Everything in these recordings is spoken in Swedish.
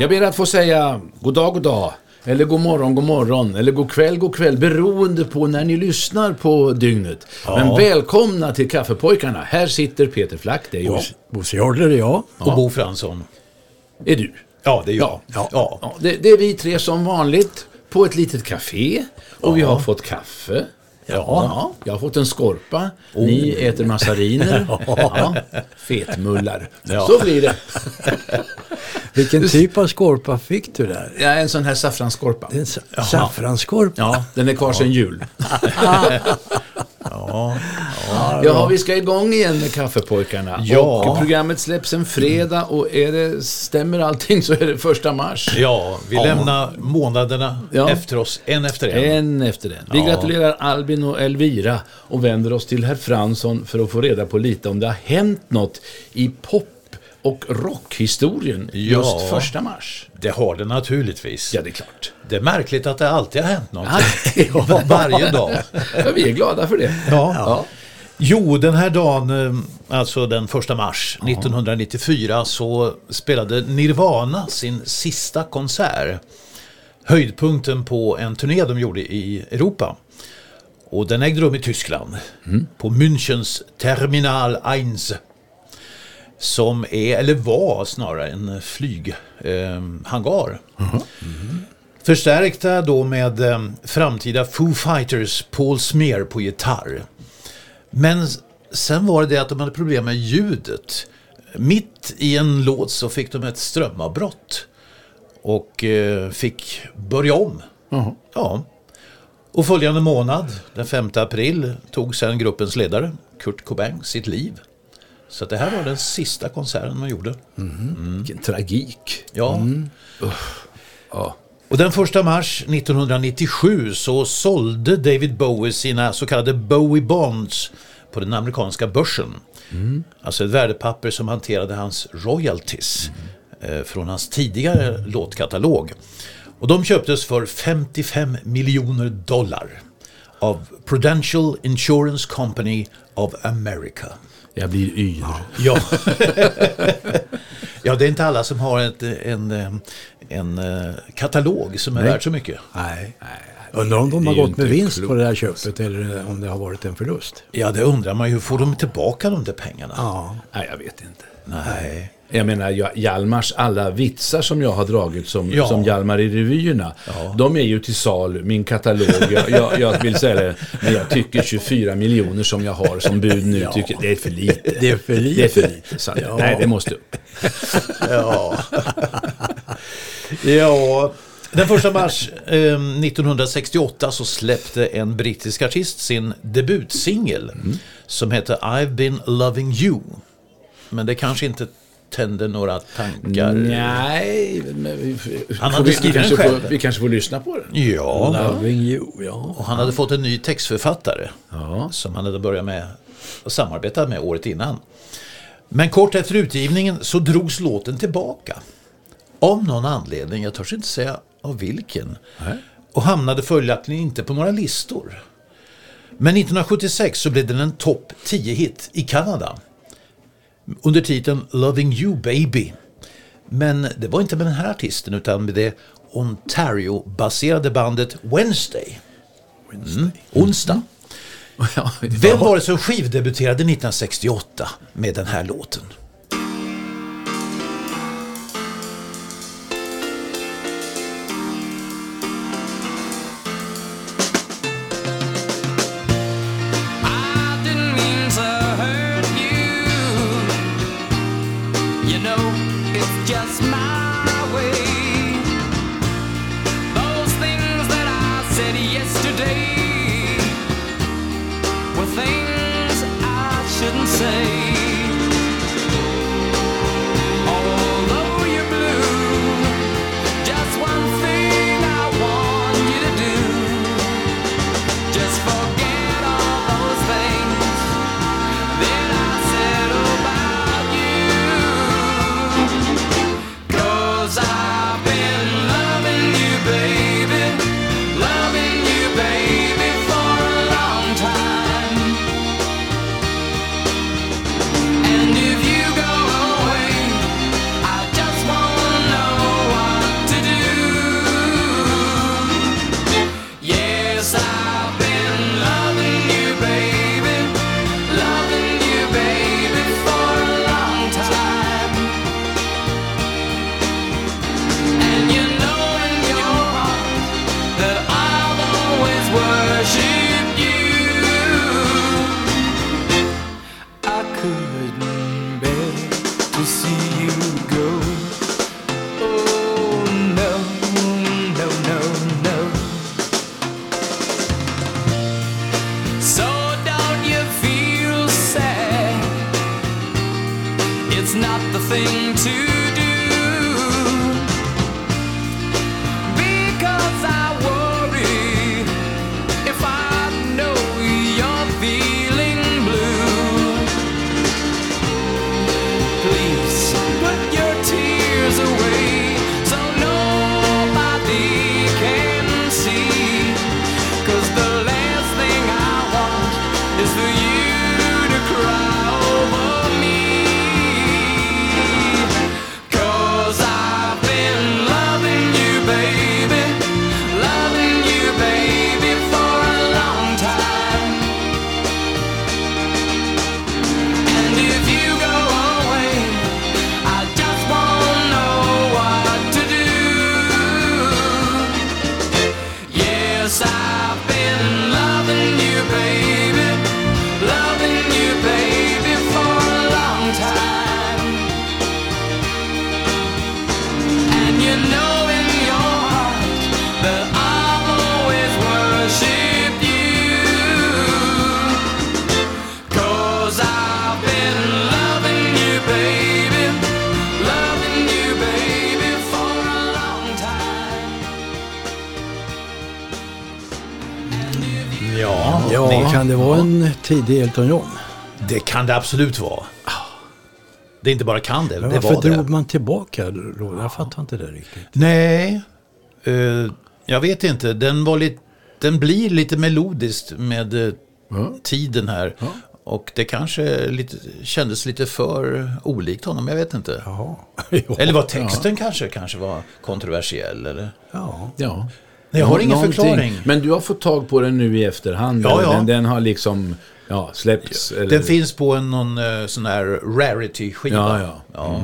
Jag ber att få säga god dag, god dag. Eller god morgon, god morgon. Eller god kväll, god kväll. Beroende på när ni lyssnar på dygnet. Men välkomna till Kaffepojkarna. Här sitter Peter Flack, det är jag. Bosse Jarder är jag. Och Bo Fransson. Är du? Ja, det är jag. Ja. Ja, det, det är vi tre som vanligt på ett litet café. Och vi har fått kaffe. Ja. Jag har fått en skorpa. Ni äter massariner. Ja. Fetmullar. Så blir det. Vilken typ av skorpa fick du där? Ja, en sån här saffransskorpa. En sa- saffransskorpa. Ja, den är kvar sedan jul. Ja, vi ska igång igen med Kaffepojkarna. Ja. Och programmet släpps en fredag och är det, stämmer allting så är det första mars. Ja, vi lämnar månaderna Ja. efter oss, en efter en. En efter en. Vi Ja. gratulerar Albin och Elvira och vänder oss till herr Fransson för att få reda på lite om det har hänt något i pop och rockhistorien Ja. just första mars. Det har det naturligtvis. Ja, det är klart. Det är märkligt att det alltid har hänt något. Ja. Varje dag. Ja, vi är glada för det. Ja. Jo, den här dagen, eh, alltså den första mars 1994, så spelade Nirvana sin sista konsert. Höjdpunkten på en turné de gjorde i Europa. Och den ägde rum i Tyskland. På Münchens Terminal 1. Som är, eller var snarare, en flyghangar. Eh, hangar. Förstärkta då med eh, framtida Foo Fighters Paul Smear på gitarr. Men sen var det det att de hade problem med ljudet. Mitt i en låt så fick de ett strömavbrott. Och eh, fick börja om. Ja. Och följande månad, den 5 april, tog sen gruppens ledare, Kurt Cobain, sitt liv. Så det här var den sista konserten man gjorde. Vilken tragik. Ja. Ja. Och den första mars 1997 så sålde David Bowie sina så kallade Bowie Bonds på den amerikanska börsen. Alltså ett värdepapper som hanterade hans royalties eh, från hans tidigare låtkatalog. Och de köptes för 55 miljoner dollar av Prudential Insurance Company of America. Jag blir yr. Ja. ja, det är inte alla som har ett, en, eh, en eh, katalog som är värd så mycket. Nej. Undrar om de har gått med vinst klokt. på det här köpet eller om det har varit en förlust. Ja, det undrar man ju. Hur får de tillbaka de där pengarna? Ja. Nej, jag vet inte. Nej. Jag menar, Ja- Hjalmars alla vitsar som jag har dragit som, Ja. som Hjalmar i revyerna, Ja. de är ju till salu, min katalog. Jag, jag, jag vill säga det, men jag tycker 24 miljoner som jag har som bud nu, Ja. tycker, det är för lite. Det är för lite. Det är för lite. Så, Ja. Nej, det måste upp. Ja. ja. Den första mars eh, 1968 så släppte en brittisk artist sin debutsingel som heter I've been loving you. Men det kanske inte tände några tankar. Nej, Han hade vi, vi, skrivit kanske själv. får, vi kanske får lyssna på den. Ja. Loving you, ja. Och han hade fått en ny textförfattare Ja. som han hade börjat med att samarbeta med året innan. Men kort efter utgivningen så drogs låten tillbaka. Av någon anledning, jag törs inte säga av vilken. Och hamnade följaktligen inte på några listor. Men 1976 så blev den en topp 10-hit i Kanada. Under titeln Loving You Baby. Men det var inte med den här artisten utan med det Ontario-baserade bandet Wednesday. Mm. Onsdag. Ja, Vem var det som skivdebuterade 1968 med den här låten? Tidig Elton John? Det kan det absolut vara. Det är inte bara kan det, Men det varför var det. drog man tillbaka då? Jag fattar inte det riktigt. Nej, eh, jag vet inte. Den, var lite, den blir lite melodiskt med eh, tiden här. Och det kanske lite, kändes lite för olikt honom, jag vet inte. Jaha. Ja. Eller var texten kanske, kanske var kontroversiell? Eller? Ja. Ja. Nej, jag har ingen Någonting. förklaring. Men du har fått tag på den nu i efterhand? Ja, ja. Den, den har liksom ja, släppts? Eller? Den finns på en någon eh, sån här rarity-skiva. Ja, ja. ja.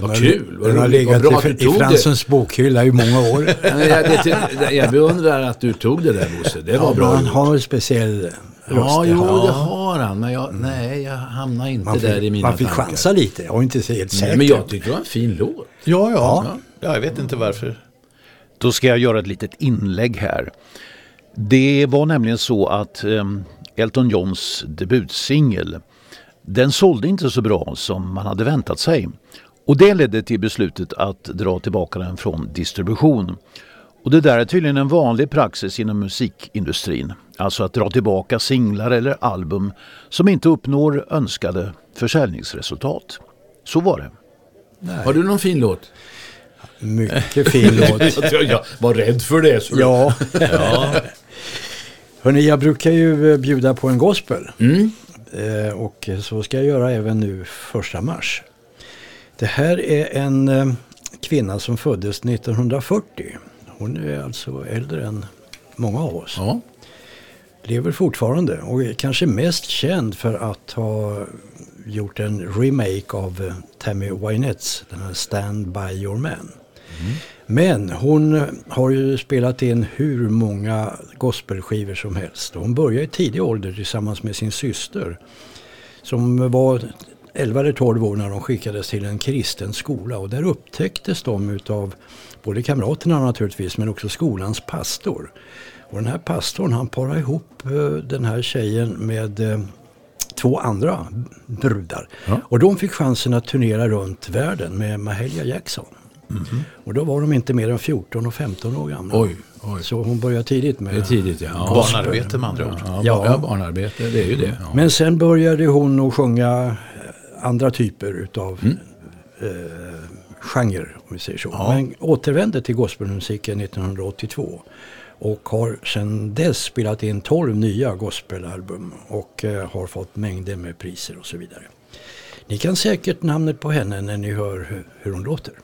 Vad har- kul! Vad Den har vad legat bra i, i det. Fransens bokhylla i många år. Jag, det, jag beundrar att du tog det där Bosse. Det var Ja, bra Han har en speciell röst. Ja, det jo, har han. det har han. Men jag, nej, jag hamnar inte man där i fick, mina man fick tankar. chansa lite. Jag var inte så helt säker. Nej, men jag tyckte det var en fin låt. Ja, ja. ja. jag vet inte varför. Då ska jag göra ett litet inlägg här. Det var nämligen så att ehm, Elton Johns debutsingel den sålde inte så bra som man hade väntat sig. Och det ledde till beslutet att dra tillbaka den från distribution. Och det där är tydligen en vanlig praxis inom musikindustrin. Alltså att dra tillbaka singlar eller album som inte uppnår önskade försäljningsresultat. Så var det. Har du någon fin låt? Mycket fin låt. Jag, var rädd för det. Så Ja. Hörrni, jag brukar ju eh, bjuda på en gospel. Mm. Eh, och så ska jag göra även nu första mars. Det här är en eh, kvinna som föddes 1940. Hon är alltså äldre än många av oss. Ja. Lever fortfarande och är kanske mest känd för att ha gjort en remake av Tammy Wynetts, den här Stand By Your Man. Men hon har ju spelat in hur många gospelskivor som helst. Hon började i tidig ålder tillsammans med sin syster som var 11 eller 12 år när de skickades till en kristen skola och där upptäcktes de utav både kamraterna naturligtvis men också skolans pastor. Och den här pastorn han parade ihop eh, den här tjejen med eh, två andra brudar. Ja. Och de fick chansen att turnera runt världen med Mahalia Jackson. Och då var de inte mer än 14 och 15 år gamla. Oj, oj. Så hon började tidigt med Det är tidigt ja. ja. Barnarbete med andra ord. Ja, Ja. ja. barnarbete, det är ju det. Ja. Men sen började hon att sjunga eh, andra typer utav eh, genre, om vi säger så. Men återvände till gospelmusiken 1982. Och har sedan dess spelat in 12 nya gospelalbum och eh, har fått mängder med priser och så vidare. Ni kan säkert namnet på henne när ni hör hur, hur hon låter.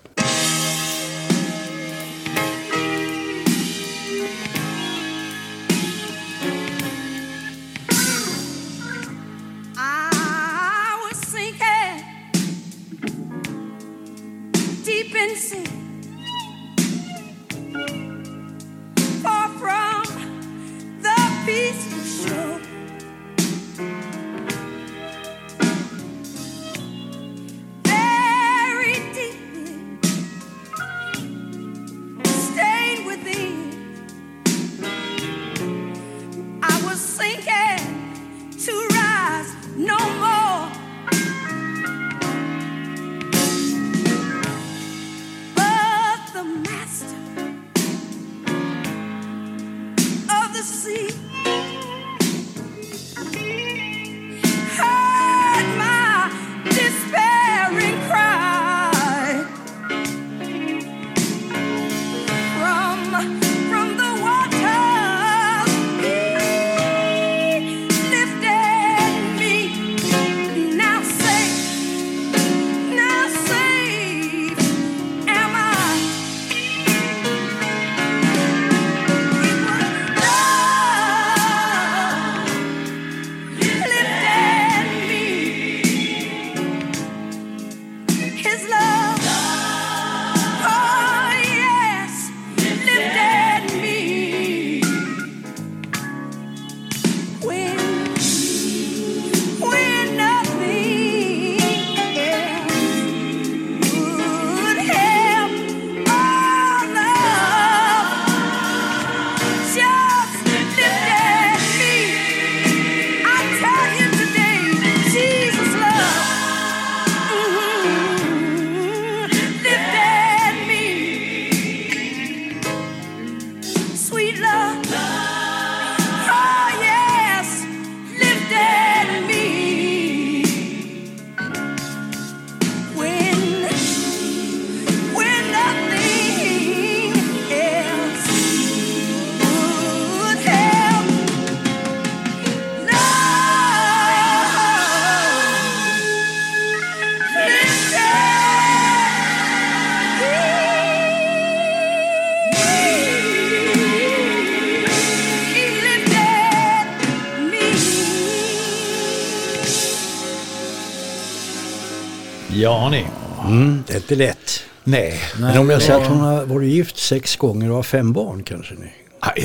Ja, ni. Mm, det är inte lätt. Nej. Men om jag säger att hon har varit gift sex gånger och har fem barn kanske ni?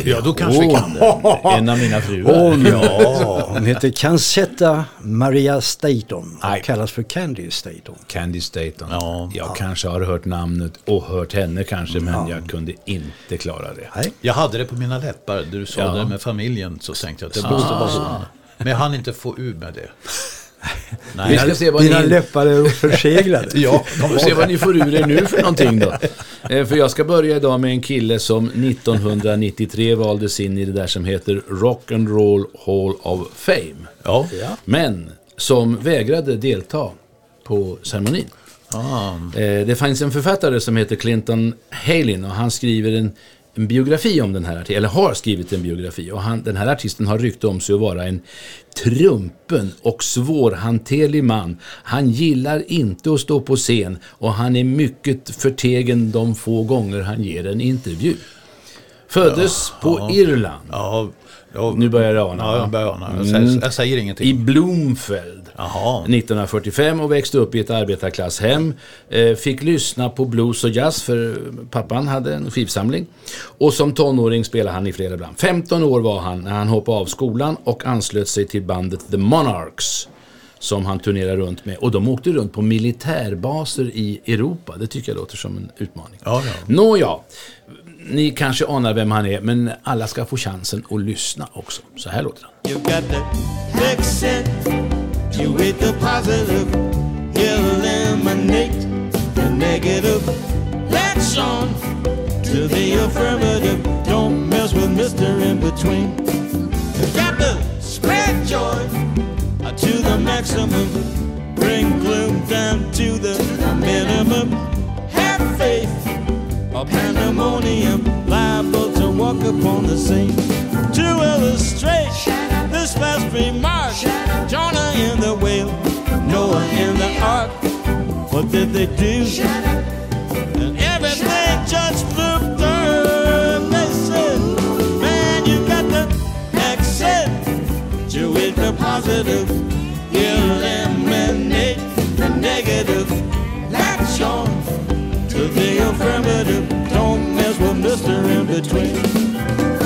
Ja, då kanske vi kan det. En av mina fruar. Hon, ja, hon heter Cansetta Maria Staton och kallas för Candy Staton. Candy Staton. Ja. jag kanske har hört namnet och hört henne kanske, men jag kunde inte klara det. Nej. Jag hade det på mina läppar. Du sa Ja. det med familjen. Så tänkte jag att det måste vara hon. Men jag hann inte få ur med det. Vi ska se vad Dina ni... läppar är förseglade. Ja, Vi får se vad ni får ur er nu för någonting då. Eh, För jag ska börja idag med en kille som 1993 valdes in i det där som heter Rock and Roll Hall of Fame. Ja. Men som vägrade delta på ceremonin. Ah. Eh, Det finns en författare som heter Clinton Halin och han skriver en, en biografi om den här artisten, eller har skrivit en biografi. Och han, den här artisten har rykte om sig att vara en trumpen och svårhanterlig man. Han gillar inte att stå på scen och han är mycket förtegen de få gånger han ger en intervju. Föddes på Irland. Ja, ja. Nu börjar jag ana. Ja, jag börjar ana. Jag säger, jag säger I ingenting. Bloomfeld. Jaha. 1945 och växte upp i ett arbetarklasshem. Eh, fick lyssna på blues och jazz för pappan hade en skivsamling. Och som tonåring spelade han i flera band. 15 år var han när han hoppade av skolan och anslöt sig till bandet The Monarchs. Som han turnerade runt med. Och de åkte runt på militärbaser i Europa. Det tycker jag låter som en utmaning. Ja, ja. Nåja, ni kanske anar vem han är, men alla ska få chansen att lyssna också. Så här låter han. You got the fix it. You with the positive, eliminate the negative. Latch on to the affirmative. Don't mess with Mr. In Between. You got the spread joy uh, to the maximum. Bring gloom down to the minimum. Or pandemonium liable to walk upon the scene. To illustrate this last remark, Jonah in the whale, Noah in the ark. What did they do? And everything just. They said, Man, you got to exit. To it the positive, eliminate the negative. The affirmative. Don't mess with Mr. In Between.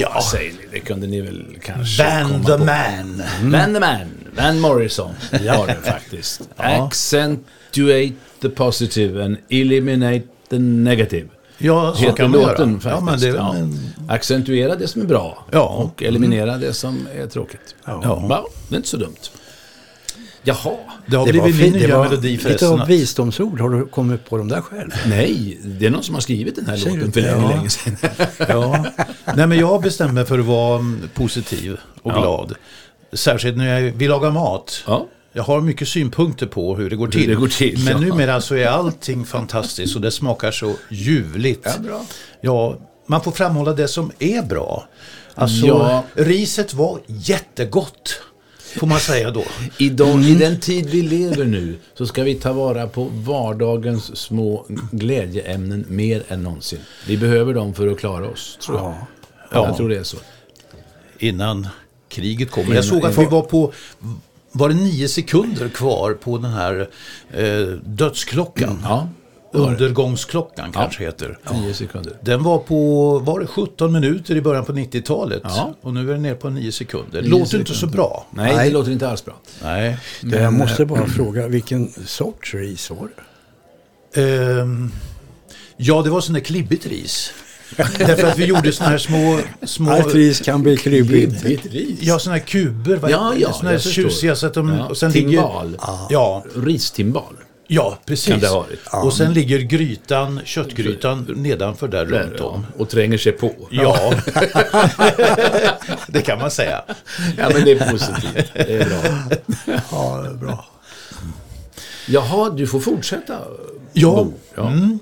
Ja, Ja. ni? Det kunde ni väl kanske Van komma the på. Man. Van the Man. Van Morrison var det faktiskt. Ja. Accentuate the positive and eliminate the negative. Ja, så Heter kan man låten göra. faktiskt. Ja, men det, Ja. men, Accentuera det som är bra Ja. och eliminera det som är tråkigt. Ja. Ja, det är inte så dumt. Jaha. det har Det blivit min nya melodi lite förresten. av visdomsord. Har du kommit på dem där själv? Nej, det är någon som har skrivit den här Säger låten för länge, länge sedan. Ja. Nej, men jag bestämmer mig för att vara mm, positiv och Ja. glad. Särskilt när jag vill laga mat. Ja. Jag har mycket synpunkter på hur det går till. det går till, Men ja. numera så är allting fantastiskt och det smakar så ljuvligt. Ja, bra. Ja, man får framhålla det som är bra. Alltså, Ja. riset var jättegott. Får man säga då. Idag, I den tid vi lever nu så ska vi ta vara på vardagens små glädjeämnen mer än någonsin. Vi behöver dem för att klara oss, tror jag. Ja. Ja. Jag tror det är så. Innan kriget kommer. Jag såg att vi var på var det nio sekunder kvar på den här eh, dödsklockan? Ja, Undergångsklockan kanske heter. Nio sekunder. Den var på, var det 17 minuter i början på 90-talet? Ja. Och nu är den ner på 9 sekunder. Nio Låter inte så sekunder. bra. Nej, Nej. det låter inte alls bra. Nej. jag måste bara fråga, vilken sorts ris var det? Ehm, ja, det var sån där klibbigt ris. Därför att vi gjorde såna här små... små Allt ris kan bli klibbigt. Ja, såna här kuber. Ja, ja, såna här tjusiga så att de... Ja, Och sen timbal. ligger, ja, Ristimbal. Ja, precis. Och sen ligger grytan, köttgrytan nedanför där runt om. Och tränger sig på. Ja, det kan man säga. Ja, men det är positivt. Det är bra. Ja, det är bra. Jaha, du får fortsätta. Ja. Ja. Mm.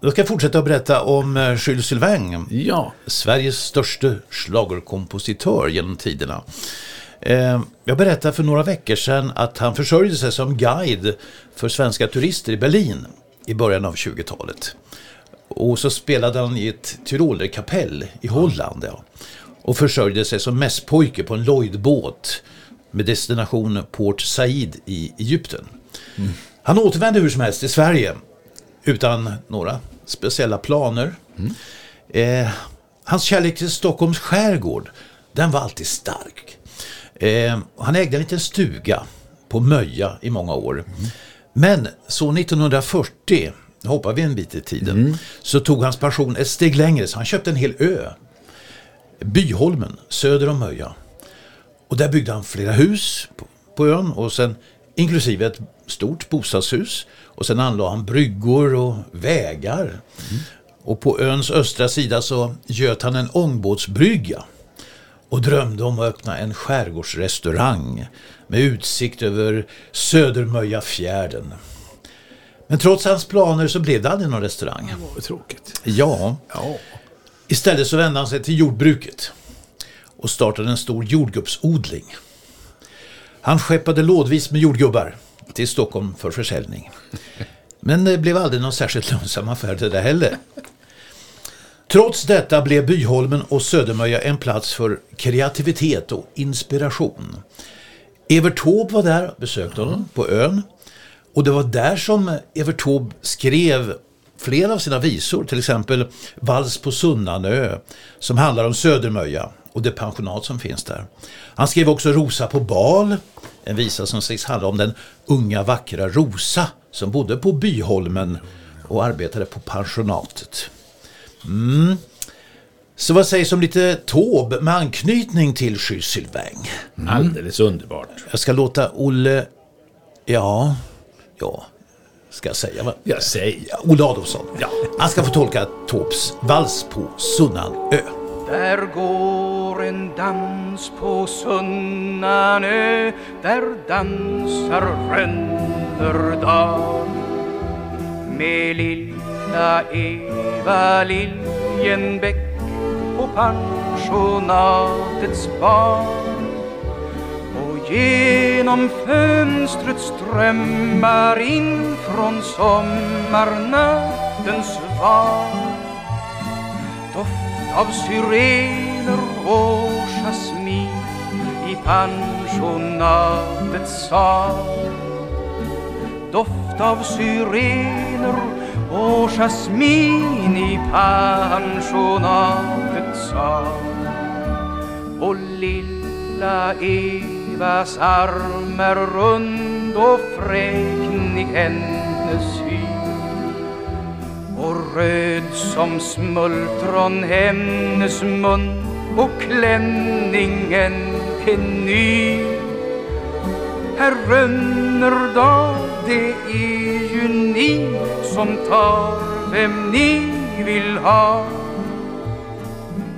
Då ska jag fortsätta att berätta om eh, Jules Sylvain. ja. Sveriges största schlagerkompositör genom tiderna. Eh, Jag berättade för några veckor sedan att han försörjde sig som guide för svenska turister i Berlin i början av 20-talet. Och så spelade han i ett tyrolerkapell i Holland. Ja. Och försörjde sig som mässpojke på en Lloydbåt med destination Port Said i Egypten. Han återvände hur som helst till Sverige utan några speciella planer. Eh, hans kärlek till Stockholms skärgård, den var alltid stark. Eh, han ägde en liten stuga på Möja i många år. Men så 1940, nu hoppar vi en bit i tiden, så tog hans passion ett steg längre så han köpte en hel ö. Byholmen, söder om Möja. Och där byggde han flera hus på, på ön och sen inklusive ett stort bostadshus. Och sen anlade han bryggor och vägar. Och på öns östra sida så göt han en ångbåtsbrygga. Och drömde om att öppna en skärgårdsrestaurang med utsikt över Södermöjafjärden. Men trots hans planer så blev det aldrig någon restaurang. Vad tråkigt. Ja, Ja. Istället så vände han sig till jordbruket och startade en stor jordgubbsodling. Han skeppade lådvis med jordgubbar till Stockholm för försäljning. Men det blev aldrig någon särskilt lönsam affär det där heller. Trots detta blev Byholmen och Södermöja en plats för kreativitet och inspiration. Evert Taube var där och besökte honom på ön. Och det var där som Evert Taube skrev flera av sina visor, till exempel Vals på Sunnanö, som handlar om Södermöja och det pensionat som finns där. Han skrev också Rosa på bal, en visa som sägs handla om den unga vackra Rosa som bodde på Byholmen och arbetade på pensionatet. Mm. Så vad sägs om lite Taube med anknytning till Jules Sylvain? Alldeles underbart. Jag ska låta Olle... Ja, ja, ska jag säga vad? Ja, säg. Ja, Olle Adolfsson. Ja. Han ska få tolka Taubes vals på Sunnanö. Där går en dans på Sunnanö Där dansar Rönnerdal Med lilla Eva Liljenbäck och pensionatets barn och genom fönstret strömmar in från sommarnattens val Doft av syrener och jasmin i pensionatets sal Doft av syrener och jasmin i pensionatets sal. Och lilla Evas arm är rund och fräknig hennes hy. Och röd som smultron hennes mun och klänningen är ny. Herr Rönnerdal, det är som tar vem ni vill ha.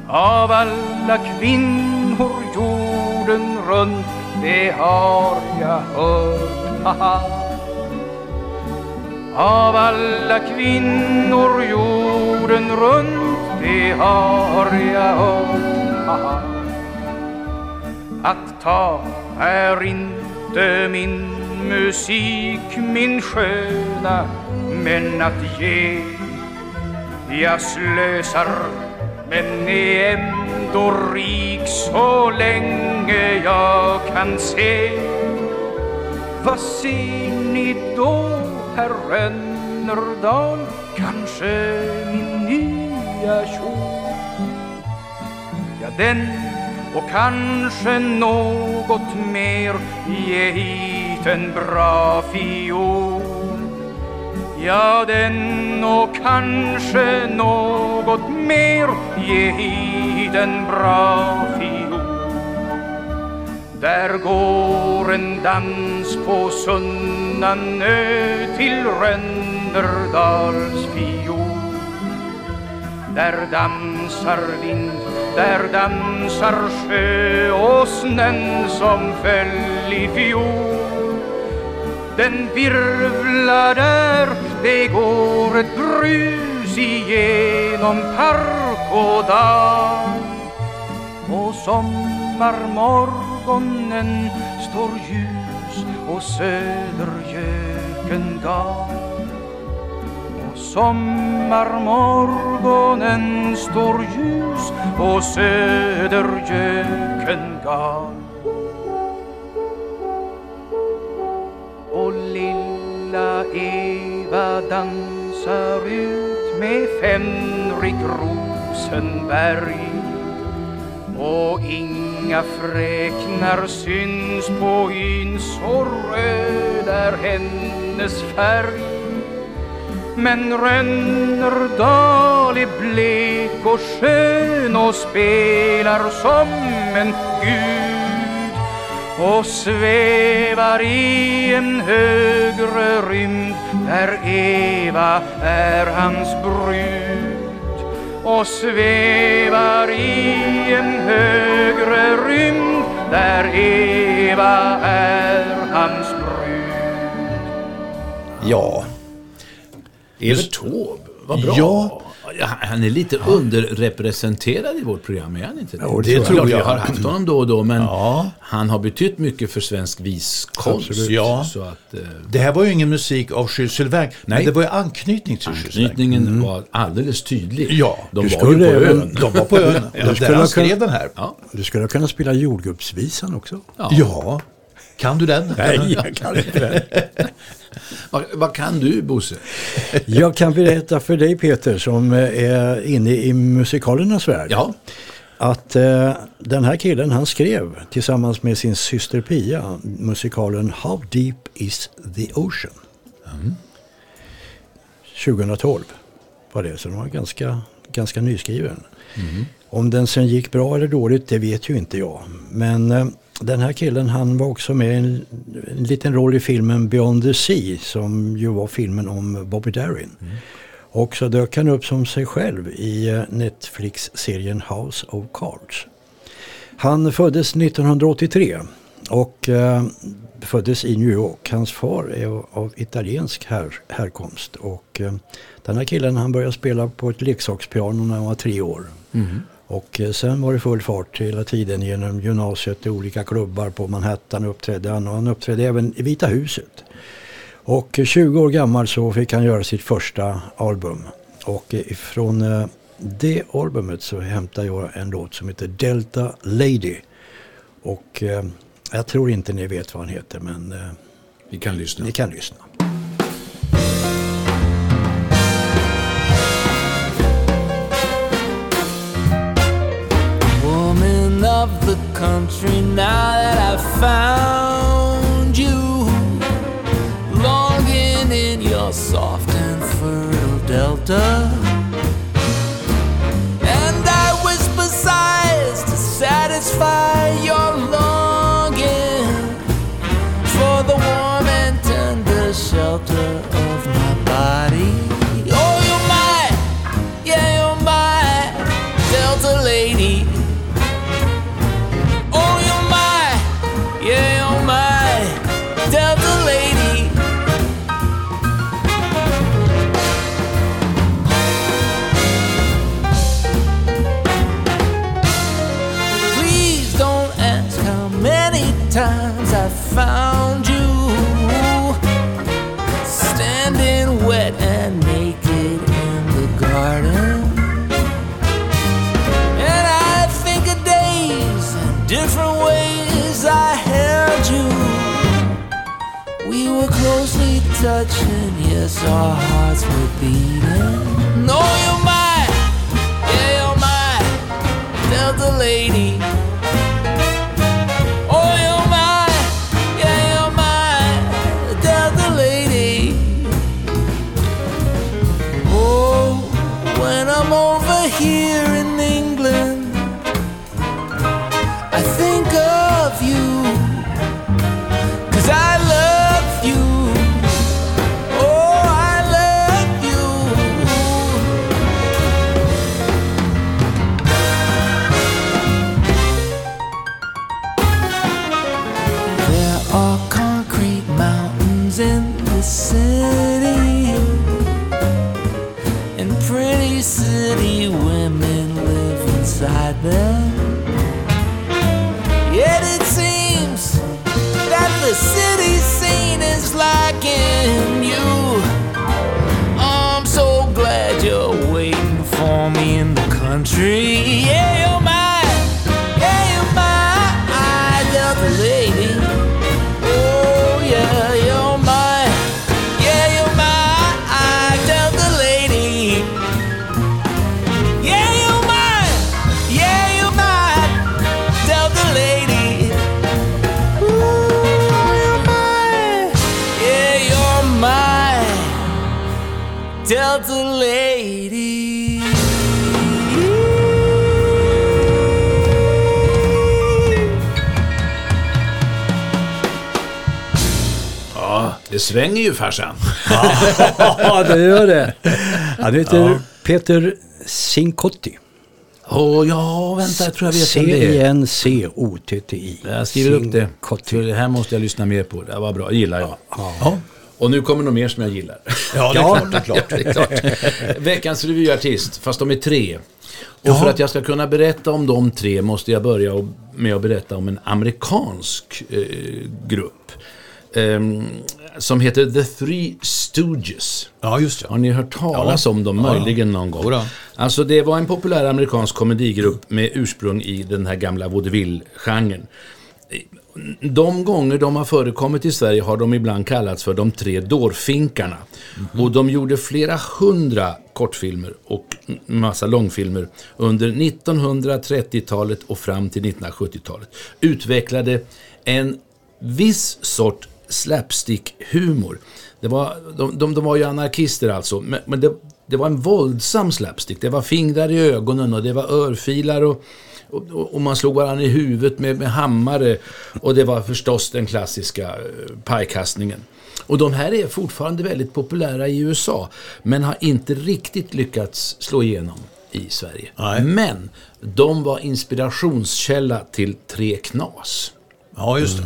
Av alla kvinnor jorden runt det har jag hört, haha. Av alla kvinnor jorden runt det har jag hört, haha. Att ta är inte min musik, min sköna men att ge, jag slösar Men är ändå rik så länge jag kan se. Vad ser ni då, herr Rönnerdal? Kanske min nya kjol? Ja, den och kanske något mer. Ge hit en bra fiol. Ja, den och kanske något mer Ge hit en bra fiol Där går en dans på Sunnanö till Rönnerdals fiol där dansar vind, där dansar sjö och snön som föll i fjol. Den virvlar där, det går ett brus igenom park och dal. Och sommarmorgonen står ljus och södergöken gal. Och sommarmorgonen står ljus och södergöken gal. Eva dansar ut med Fänrik Rosenberg. Och inga fräknar syns på yn så röd är hennes färg. Men Rönnerdal är blek och skön och spelar som en gud och svävar i en högre rymd där Eva är hans brud och svävar i en högre rymd där Eva är hans brud Ja, Evert Taube, vad bra. Ja. Ja, Han är lite underrepresenterad i vårt program, är han inte det? Jo, det det tror jag. jag. Vi har haft honom då och då, men Ja. han har betytt mycket för svensk viskonst. Absolut. Ja. Så att, eh, det här var ju ingen musik av Schüsselwerk, men Nej. det var ju anknytning till Schüsselwerk. anknytningen var alldeles tydlig. Ja, De var ju på ön. De var på ön, Ja, där skulle han jag skrev kunna- den här. Ja. Du skulle kunna spela jordgubbsvisan också. Ja. Kan du den? jag kan inte det. Vad, vad kan du, Bosse? Jag kan berätta för dig Peter som eh, är inne i musikalernas värld. Ja, Att eh, den här killen han skrev tillsammans med sin syster Pia musikalen How Deep Is The Ocean. 2012 var det, så den var ganska, ganska nyskriven. Om den sen gick bra eller dåligt det vet ju inte jag. Men eh, den här killen han var också med i en, en liten roll i filmen Beyond the Sea som ju var filmen om Bobby Darin. Och så dök han upp som sig själv i eh, Netflix-serien House of Cards. Han föddes 1983 och eh, föddes i New York. Hans far är av- italiensk här, härkomst. Och eh, den här killen han började spela på ett leksakspiano när han var tre år. Och eh, sen var det full fart hela tiden genom gymnasiet i olika klubbar på Manhattan uppträdde han och han uppträdde även i Vita huset. Och eh, 20 år gammal så fick han göra sitt första album. Och eh, ifrån eh, det albumet så hämtar jag en låt som heter Delta Lady. Och eh, jag tror inte ni vet vad han heter men eh, vi kan lyssna. ni kan lyssna. Of the country now that I've found you. Longing in your soft and fertile delta. saw there. Det svänger ju farsan. Ja, det gör det. Han heter Peter Cincotti. Åh, ja, vänta, jag tror jag vet vem det är. C-I-N-C-O-T-T-I. Jag skriver upp det. För det här måste jag lyssna mer på. Det var bra, det gillar jag. Ja, Och nu kommer nog mer som jag gillar. ja det är klart. Det är klart. Ja, det är klart. Veckans revyartist, fast de är tre. Och Jaha. för att jag ska kunna berätta om de tre måste jag börja med att berätta om en amerikansk eh, grupp. ehm, som heter The Three Stooges. Ja, just Har det. ni hört talas Ja. om dem Ja. möjligen någon gång? Jodå. Alltså det var en populär amerikansk komedigrupp med ursprung i den här gamla vaudeville-genren. De gånger de har förekommit i Sverige har de ibland kallats för de tre dårfinkarna. Och de gjorde flera hundra kortfilmer och en massa långfilmer under 1930-talet och fram till 1970-talet. Utvecklade en viss sort slapstick-humor. Det var, de, de, de var ju anarkister alltså, men, men det, det var en våldsam slapstick. Det var fingrar i ögonen och det var örfilar och, och, och man slog varandra i huvudet med, med hammare. Och det var förstås den klassiska eh, pajkastningen. Och de här är fortfarande väldigt populära i USA, men har inte riktigt lyckats slå igenom i Sverige. Nej. Men de var inspirationskälla till Tre Knas. Ja, just det.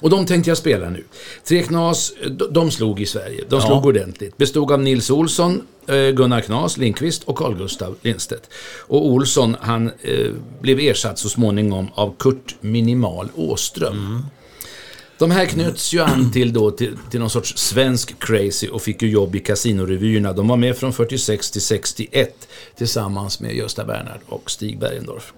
Och de tänkte jag spela nu. Tre Knas, de, slog i Sverige. De Ja. slog ordentligt. Bestod av Nils Olsson, eh, Gunnar Knas, Lindqvist och Carl Gustav Lindstedt. Och Olsson, han eh, blev ersatt så småningom av Kurt Minimal Åström. De här knöts ju an till, då, till, till någon sorts svensk crazy och fick ju jobb i kasinorevyerna. De var med från 46 till 61 tillsammans med Gösta Bernhard och Stig Bergendorf.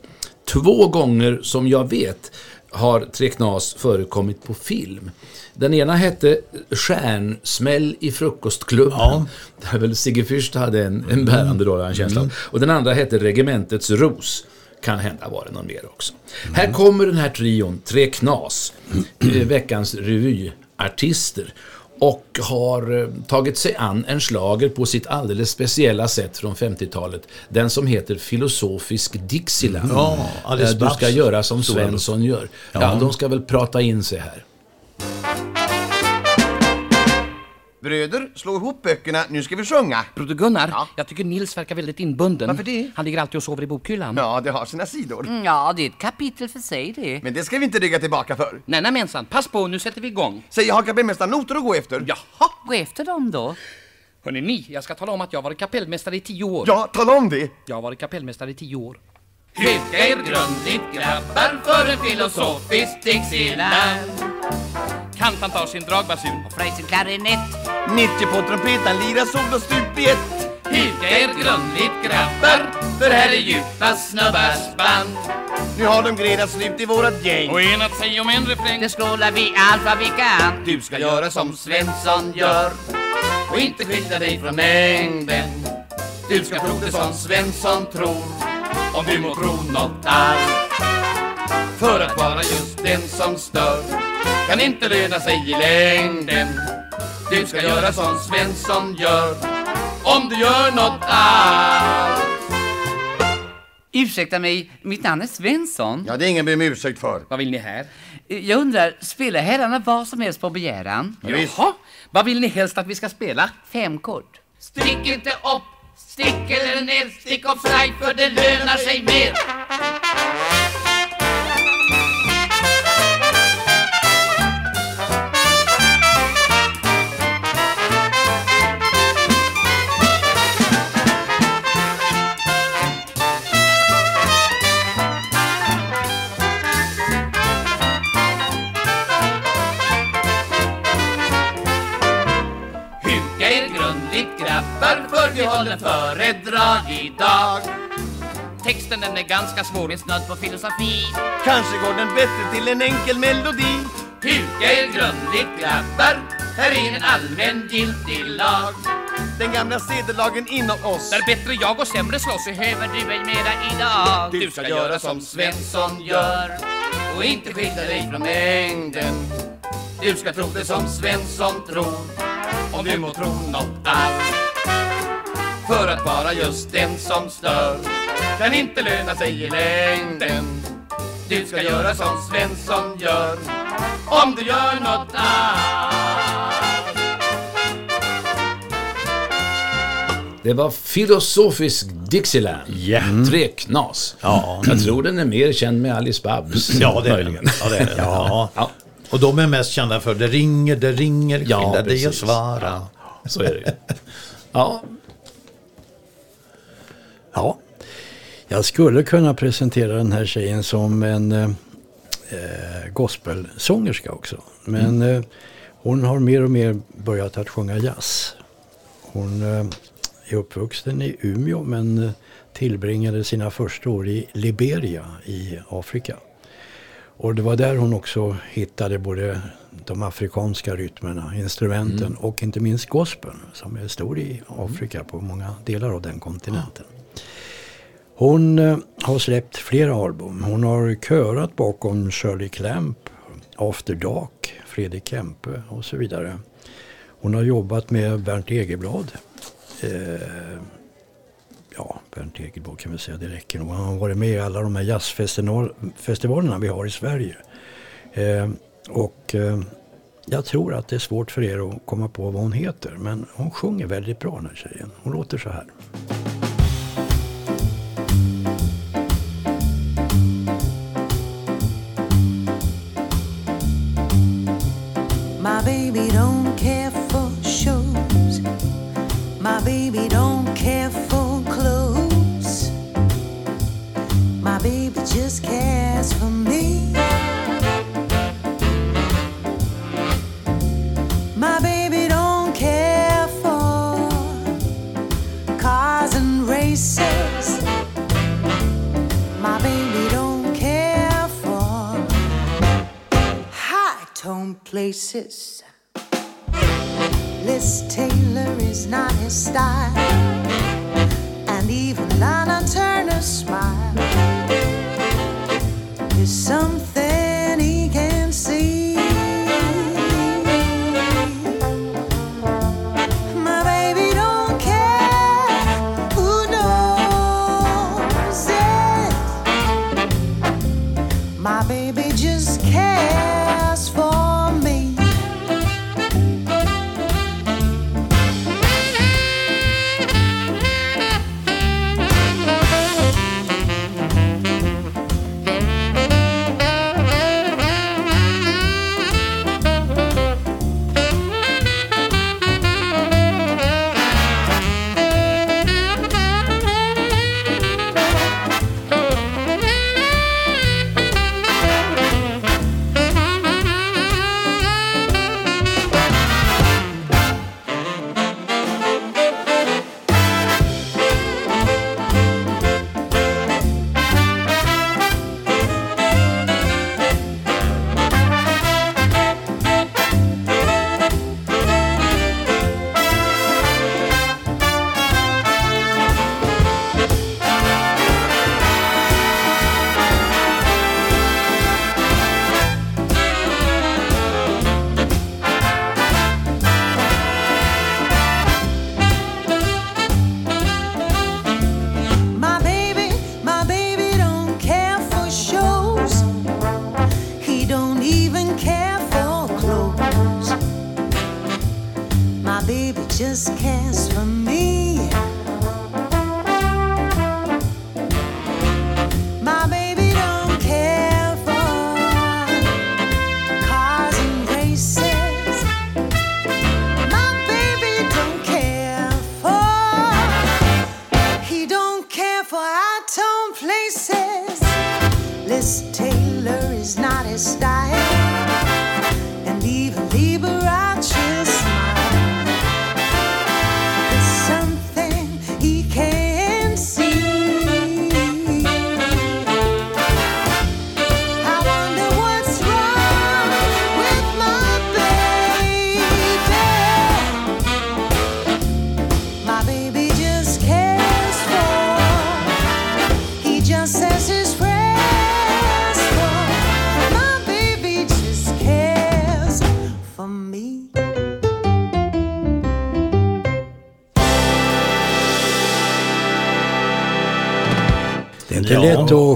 Två gånger som jag vet har Tre Knas förekommit på film. Den ena hette Stjärnsmäll i frukostklubben. Ja. Där väl Sigge Fürst hade en, en bärande roll, en känsla av. Och den andra hette Regementets ros. Kan hända var det någon mer också. Här kommer den här trion, Tre Knas, eh, veckans revyartister. Och har eh, tagit sig an en slager på sitt alldeles speciella sätt från 50-talet. Den som heter Filosofisk Dixieland. Ja, Alice Eh, du ska Babs göra som Svensson gör. Ja, de ska väl prata in sig här. Bröder, slå ihop böckerna, nu ska vi sjunga. Broder Gunnar, Ja. jag tycker Nils verkar väldigt inbunden. Varför det? Han ligger alltid och sover i bokhyllan. Ja, det har sina sidor. Mm, Ja, det är ett kapitel för sig det. Men det ska vi inte rygga tillbaka för. Nej, nej mensan, pass på, nu sätter vi igång. Säg, jag har kapellmästarnoter att gå efter. Jaha! Gå efter dem då. Hörrni ni, jag ska tala om att jag har varit kapellmästare i tio år. Ja, tala om det. Jag har varit kapellmästare i tio år. Huka er grundligt grabbar för en filosofisk Dixieland. Kantan tar sin dragbasun. Frej sin klarinett. 90 på trumpeten, lira sol och stup i ett. Huka er grundligt grabbar, för här är djupa snubbars band. Nu har de gredat slut i vårat gäng. Och enat sig om en refräng. Det skålar vi allt vad vi kan. Du ska göra som Svensson gör och inte skilja dig från mängden. Du ska tro det som Svensson tror, om du må tro något allt. För att vara just den som stör kan inte löna sig i längden. Du ska göra som Svensson gör, om du gör något allt. Ursäkta mig, mitt namn är Svensson. Ja, det är ingen be om ursäkt för. Vad vill ni här? Jag undrar, spelar herrarna vad som helst på begäran? Jaha, vad vill ni helst att vi ska spela? Femkort. Stick inte upp, stick eller ner, stick upp strike för det lönar sig mer. Håller föredrag idag. Texten den är ganska svår. Är snudd på filosofi. Kanske går den bättre till en enkel melodi. Huka er grundligt grabbar, här är en allmän giltig lag. Den gamla sedellagen inom oss. Där bättre jag och sämre slåss. Behöver du ej mera idag? Du ska göra som Svensson gör och inte skilja dig från mängden. Du ska tro det som Svensson tror, om du må tro något allt. För att vara just den som stör kan inte löna sig i längden. Du ska göra som Svensson gör, om du gör något allt. Det var Filosofisk Dixieland. Ja. Tre Knas. Ja. Jag tror den är mer känd med Alice Babs. Ja, det är den. Ja, det är den. Ja. Ja. Och de är mest kända för Det ringer, det ringer, Ja, skynda dig att svara. Så är det ju. Ja, Ja, jag skulle kunna presentera den här tjejen som en eh, eh, gospelsångerska också. Men eh, hon har mer och mer börjat att sjunga jazz. Hon eh, är uppvuxen i Umeå men eh, tillbringade sina första år i Liberia i Afrika. Och det var där hon också hittade både de afrikanska rytmerna, instrumenten och inte minst gospeln som är stor i Afrika på många delar av den kontinenten. Hon eh, har släppt flera album. Hon har körat bakom Shirley Clamp, After Dark, Fredrik Kempe och så vidare. Hon har jobbat med Bernt Egerblad. Eh, ja, Bernt Egerblad kan vi säga, det räcker nog. Han har varit med i alla de här jazzfestivalerna vi har i Sverige. Eh, och eh, jag tror att det är svårt för er att komma på vad hon heter. Men hon sjunger väldigt bra den här tjejen. Hon låter så här. Baby don't care for shows. My baby don't care for clothes. My baby just cares for me. My baby don't care for cars and races. My baby don't care for high tone places. Liz Taylor is not his style, and even Lana Turner's smile is something.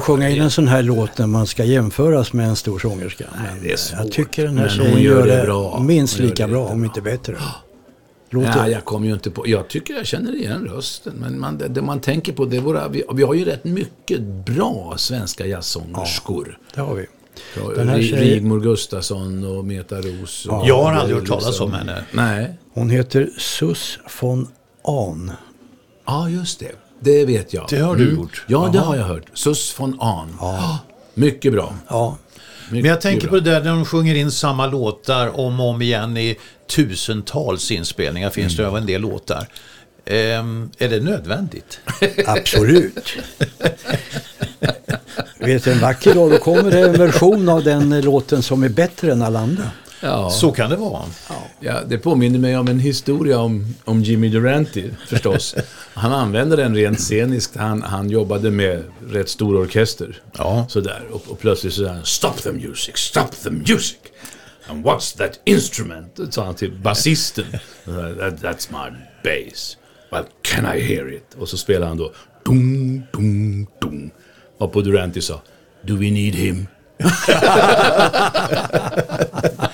Sjunga in en sån här låt när man ska jämföras med en stor sångerska. Men det är svårt. jag tycker den här tjejen gör det bra. minst lika det bra, om inte bättre. Låter Ja, jag kommer ju inte på... Jag tycker jag känner igen rösten. Men man, det, det man tänker på, det är våra... Vi, vi har ju rätt mycket bra svenska jazzsångerskor. det har vi. Ja, Den här tjejen- Rigmor Gustafsson och Meta Ros. Och Jag har aldrig hört talas om henne. Nej. Hon heter Sus von Ahn. Ja, just det. Det vet jag. Det har du gjort. Ja, det har jag hört. Sus von Ahn. Ja. Mycket bra. Ja. Men jag tänker på det där när de sjunger in samma låtar om och om igen i tusentals inspelningar finns det av en del låtar. Ehm, är det nödvändigt? Absolut. Vet du, en vacker dag då kommer det en version av den låten som är bättre än alla andra. Ja. Så kan det vara. Ja, det påminner mig om en historia om, om Jimmy Durante förstås. Han använde den rent sceniskt. Han, han jobbade med rätt stor orkester. Ja. Sådär. Och, och plötsligt så sa han Stop the music, stop the music. And what's that instrument? sa han till basisten. That, that's my bass. Well, can I hear it? Och så spelade han då dum, dum, dum. Och på Durante sa Do we need him?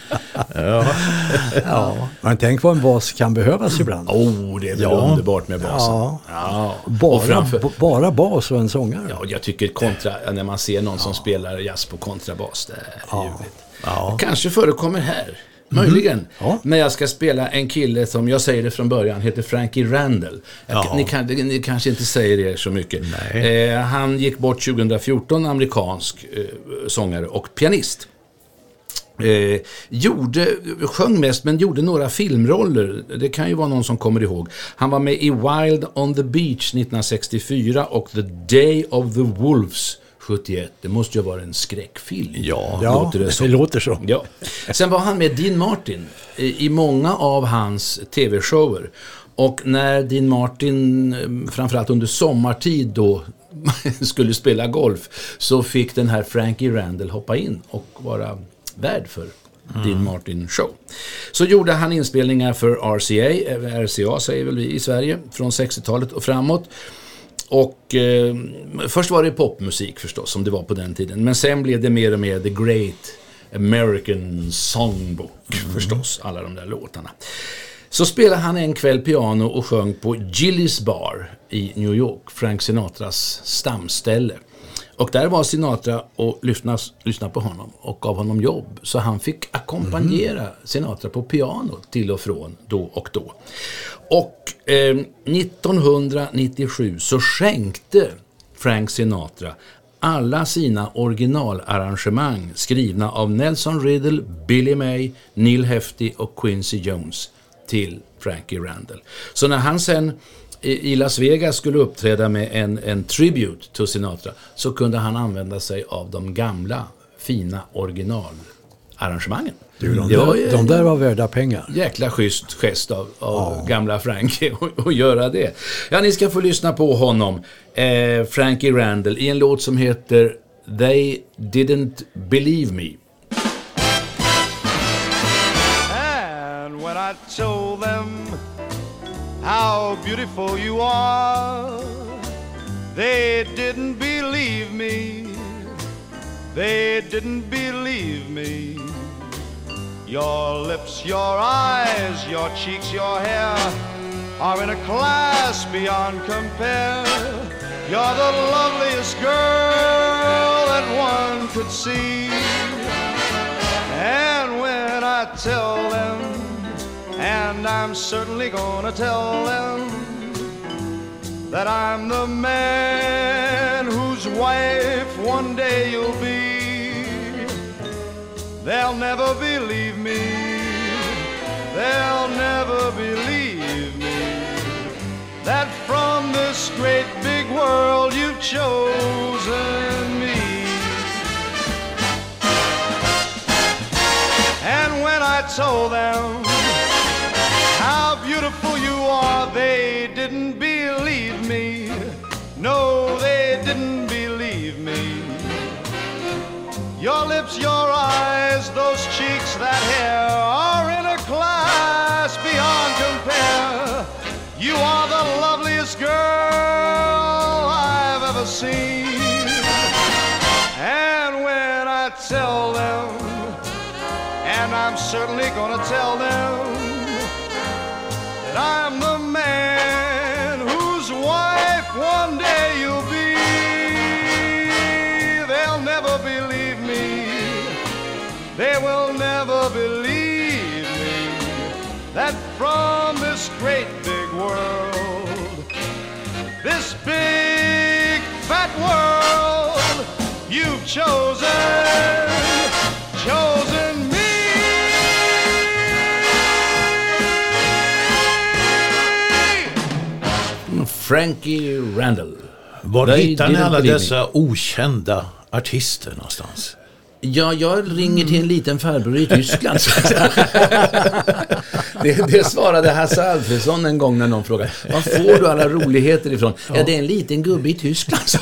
Ja. Men tänk vad en bas kan behövas ibland. Oh, det är väl Ja. underbart med basen. Ja. Ja. Bara, framför, bara bas och en sångare. Ja, jag tycker kontra, när man ser någon som spelar jazz på kontrabas, det är ljuvligt. Kanske förekommer här. Möjligen. Mhm. Ja. Men jag ska spela en kille som, jag säger det från början, heter Frankie Randall. Jag, Ja. ni, kan, ni kanske inte säger det så mycket. Eh, han gick bort 2014, amerikansk eh, sångare och pianist. Eh, gjorde, sjöng mest men gjorde några filmroller. Det kan ju vara någon som kommer ihåg. Han var med i Wild on the Beach 1964 och The Day of the Wolves 71. Det måste ju vara en skräckfilm. Ja, Ja, låter det det, som. låter så. Ja. Sen var han med Dean Martin i, i många av hans tv-shower. Och när Dean Martin, eh, framförallt under sommartid då, skulle spela golf så fick den här Frankie Randall hoppa in och vara värd för Dean Martin Show. Så gjorde han inspelningar för RCA, RCA säger väl vi i Sverige, från 60-talet och framåt. Och eh, först var det popmusik förstås, som det var på den tiden. Men sen blev det mer och mer The Great American Songbook förstås, alla de där låtarna. Så spelade han en kväll piano och sjöng på Gillis Bar i New York, Frank Sinatras stamställe. Och där var Sinatra och lyssnade, lyssnade på honom och gav honom jobb. Så han fick ackompanjera Sinatra på piano till och från då och då. Och eh, 1997 så skänkte Frank Sinatra alla sina originalarrangemang skrivna av Nelson Riddle, Billy May, Neil Hefti och Quincy Jones till Frankie Randall. Så när han sen i Las Vegas skulle uppträda med en, en tribute till Sinatra så kunde han använda sig av de gamla fina originalarrangemangen. Du, de, var där, de där var värda pengar. jäkla schysst gest av, av gamla Frankie att- att göra det. Ja, ni ska få lyssna på honom, eh, Frankie Randall, i en låt som heter They Didn't Believe Me. And when I told them how beautiful you are, they didn't believe me. They didn't believe me. Your lips, your eyes, your cheeks, your hair are in a class beyond compare. You're the loveliest girl that one could see. And when I tell them, and I'm certainly gonna tell them, that I'm the man whose wife one day you'll be, they'll never believe me. They'll never believe me that from this great big world you've chosen me. And when I told them Your eyes, those cheeks, that hair are in a class beyond compare. You are the loveliest girl I've ever seen. And when I tell them, and I'm certainly gonna tell them big fat world, you've chosen, chosen me. Frankie Randall. Var hittar ni alla dessa okända artister någonstans? Ja, jag ringer till en liten farbror i Tyskland. det, det svarade Hasse Alfredson en gång när någon frågade. Var får du alla roligheter ifrån? Ja, det är en liten gubbe i Tyskland.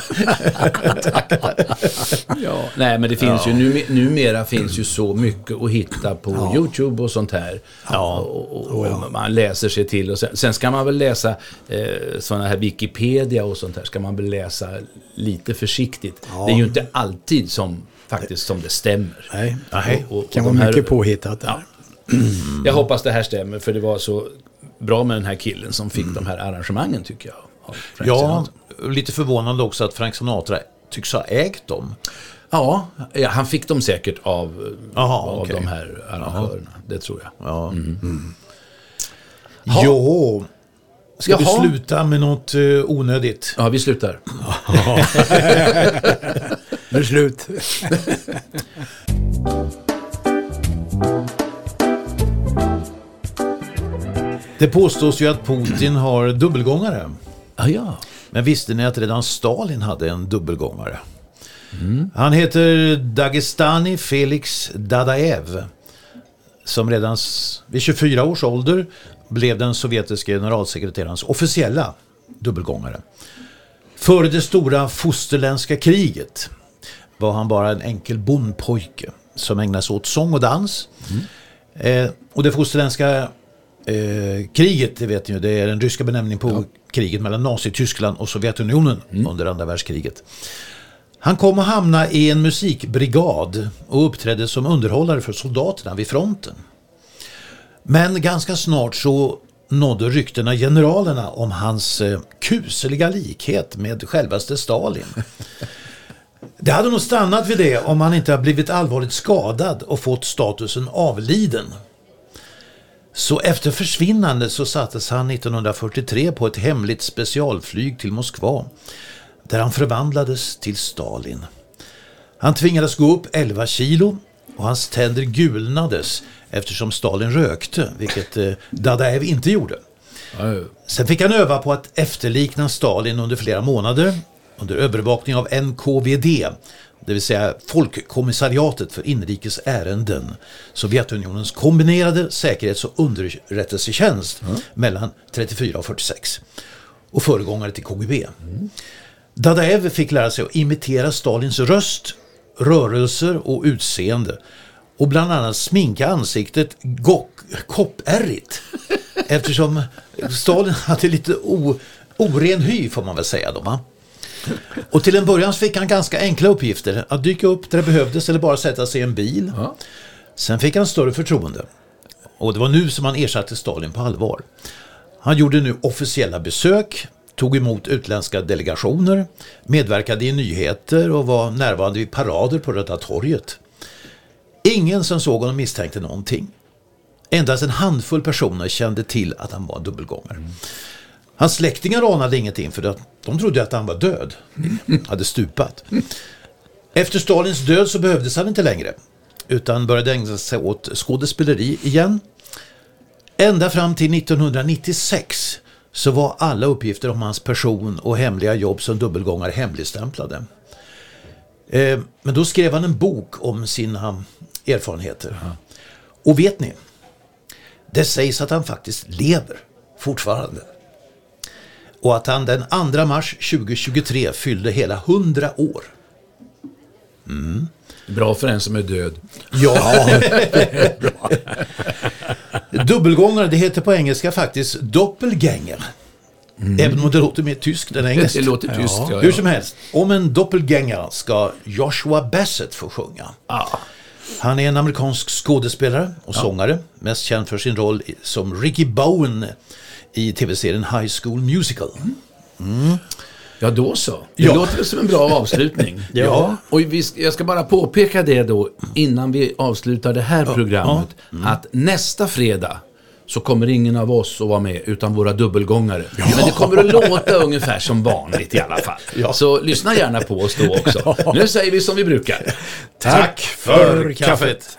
ja. Nej, men det finns Ja. ju, nu, numera finns ju så mycket att hitta på Ja. YouTube och sånt här. Ja. Och, och, och Man läser sig till och sen, sen ska man väl läsa eh, sådana här Wikipedia och sånt här. Ska man väl läsa lite försiktigt. Ja. Det är ju inte alltid som faktiskt som det stämmer. Nej, Nej. Och, och kan de vara här- mycket påhittat där. Jag hoppas det här stämmer för det var så bra med den här killen som fick de här arrangemangen tycker jag. Ja, Sinatra. lite förvånande också att Frank Sinatra tycks ha ägt dem. Ja, ja, han fick dem säkert av, Aha, av okej. de här arrangörerna. Det tror jag. Ja. Mm. Jo, ska Jaha. vi sluta med något eh, onödigt? Ja, vi slutar. Nu är det slut. Det påstås ju att Putin har dubbelgångare. Ah, ja. Men visste ni att redan Stalin hade en dubbelgångare? Han heter Dagestani Felix Dadaev. Som redan vid 24 års ålder blev den sovjetiske generalsekreterarens officiella dubbelgångare. Före det stora fosterländska kriget var han bara en enkel bondpojke som ägnade sig åt sång och dans. Eh, och det fosterländska eh, kriget, det vet ni ju, det är den ryska benämningen på kriget mellan Nazityskland och Sovjetunionen under andra världskriget. Han kom att hamna i en musikbrigad och uppträdde som underhållare för soldaterna vid fronten. Men ganska snart så nådde ryktena generalerna om hans eh, kusliga likhet med självaste Stalin. Det hade nog stannat vid det om han inte hade blivit allvarligt skadad och fått statusen avliden. Så efter försvinnandet så sattes han 1943 på ett hemligt specialflyg till Moskva där han förvandlades till Stalin. Han tvingades gå upp 11 kilo och hans tänder gulnades eftersom Stalin rökte, vilket eh, Dadaev inte gjorde. Sen fick han öva på att efterlikna Stalin under flera månader under övervakning av NKVD, det vill säga Folkkommissariatet för inrikes ärenden, Sovjetunionens kombinerade säkerhets och underrättelsetjänst mellan 34 och 46 och föregångare till KGB. Dadaev fick lära sig att imitera Stalins röst, rörelser och utseende och bland annat sminka ansiktet koppärrigt eftersom Stalin hade lite o, oren hy får man väl säga då va? Och till en början fick han ganska enkla uppgifter. Att dyka upp där det behövdes eller bara sätta sig i en bil. Sen fick han större förtroende. Och det var nu som han ersatte Stalin på allvar. Han gjorde nu officiella besök, tog emot utländska delegationer, medverkade i nyheter och var närvarande vid parader på Röda torget. Ingen som såg honom misstänkte någonting. Endast en handfull personer kände till att han var dubbelgångare. Hans släktingar anade ingenting för de trodde att han var död. Hade stupat. Efter Stalins död så behövdes han inte längre. Utan började ägna sig åt skådespeleri igen. Ända fram till 1996 så var alla uppgifter om hans person och hemliga jobb som dubbelgångare hemligstämplade. Eh, Men då skrev han en bok om sina erfarenheter. Och vet ni? Det sägs att han faktiskt lever fortfarande. Och att han den 2 mars 2023 fyllde hela 100 år. Mm. Bra för en som är död. Ja, bra. Dubbelgångare, det heter på engelska faktiskt doppelgänger. Även om det låter mer tyskt än engelskt. Det låter tyskt, ja, ja. Hur som helst, om en doppelgängare ska Joshua Bassett få sjunga. Han är en amerikansk skådespelare och sångare, mest känd för sin roll som Ricky Bowen i tv-serien High School Musical. Mm. Ja, då så. Det Ja. låter som en bra avslutning. Ja. Och vi, jag ska bara påpeka det då, innan vi avslutar det här programmet, att nästa fredag så kommer ingen av oss att vara med, utan våra dubbelgångare. Men det kommer att låta ungefär som vanligt i alla fall. Så lyssna gärna på oss då också. Nu säger vi som vi brukar. Tack för kaffet!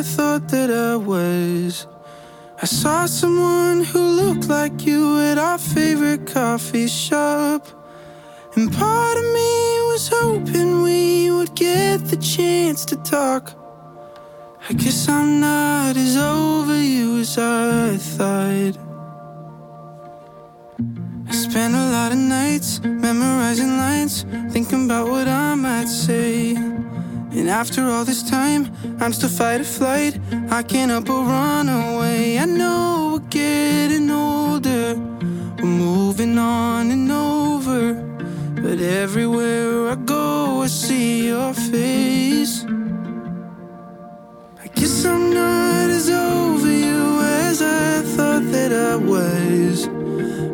I thought that I was. I saw someone who looked like you at our favorite coffee shop. And part of me was hoping we would get the chance to talk. I guess I'm not as over you as I thought. I spent a lot of nights memorizing lines, thinking about what I might say. And after all this time, I'm still fight or flight. I can't help but run away. I know we're getting older, we're moving on and over. But everywhere I go, I see your face. I guess I'm not as over you as I thought that I was.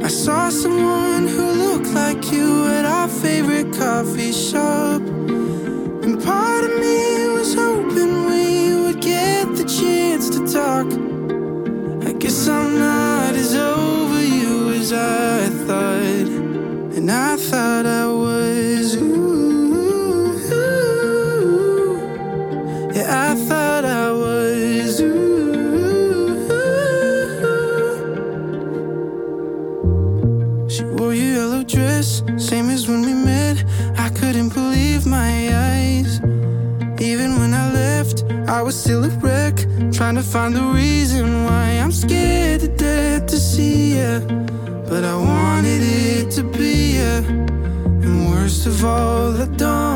I saw someone who looked like you at our favorite coffee shop. Part of me was hoping we would get the chance to talk. I guess I'm not as over you as I thought. And I thought I trying to find the reason why I'm scared to death to see ya. but I wanted it to be a. And worst of all, I don't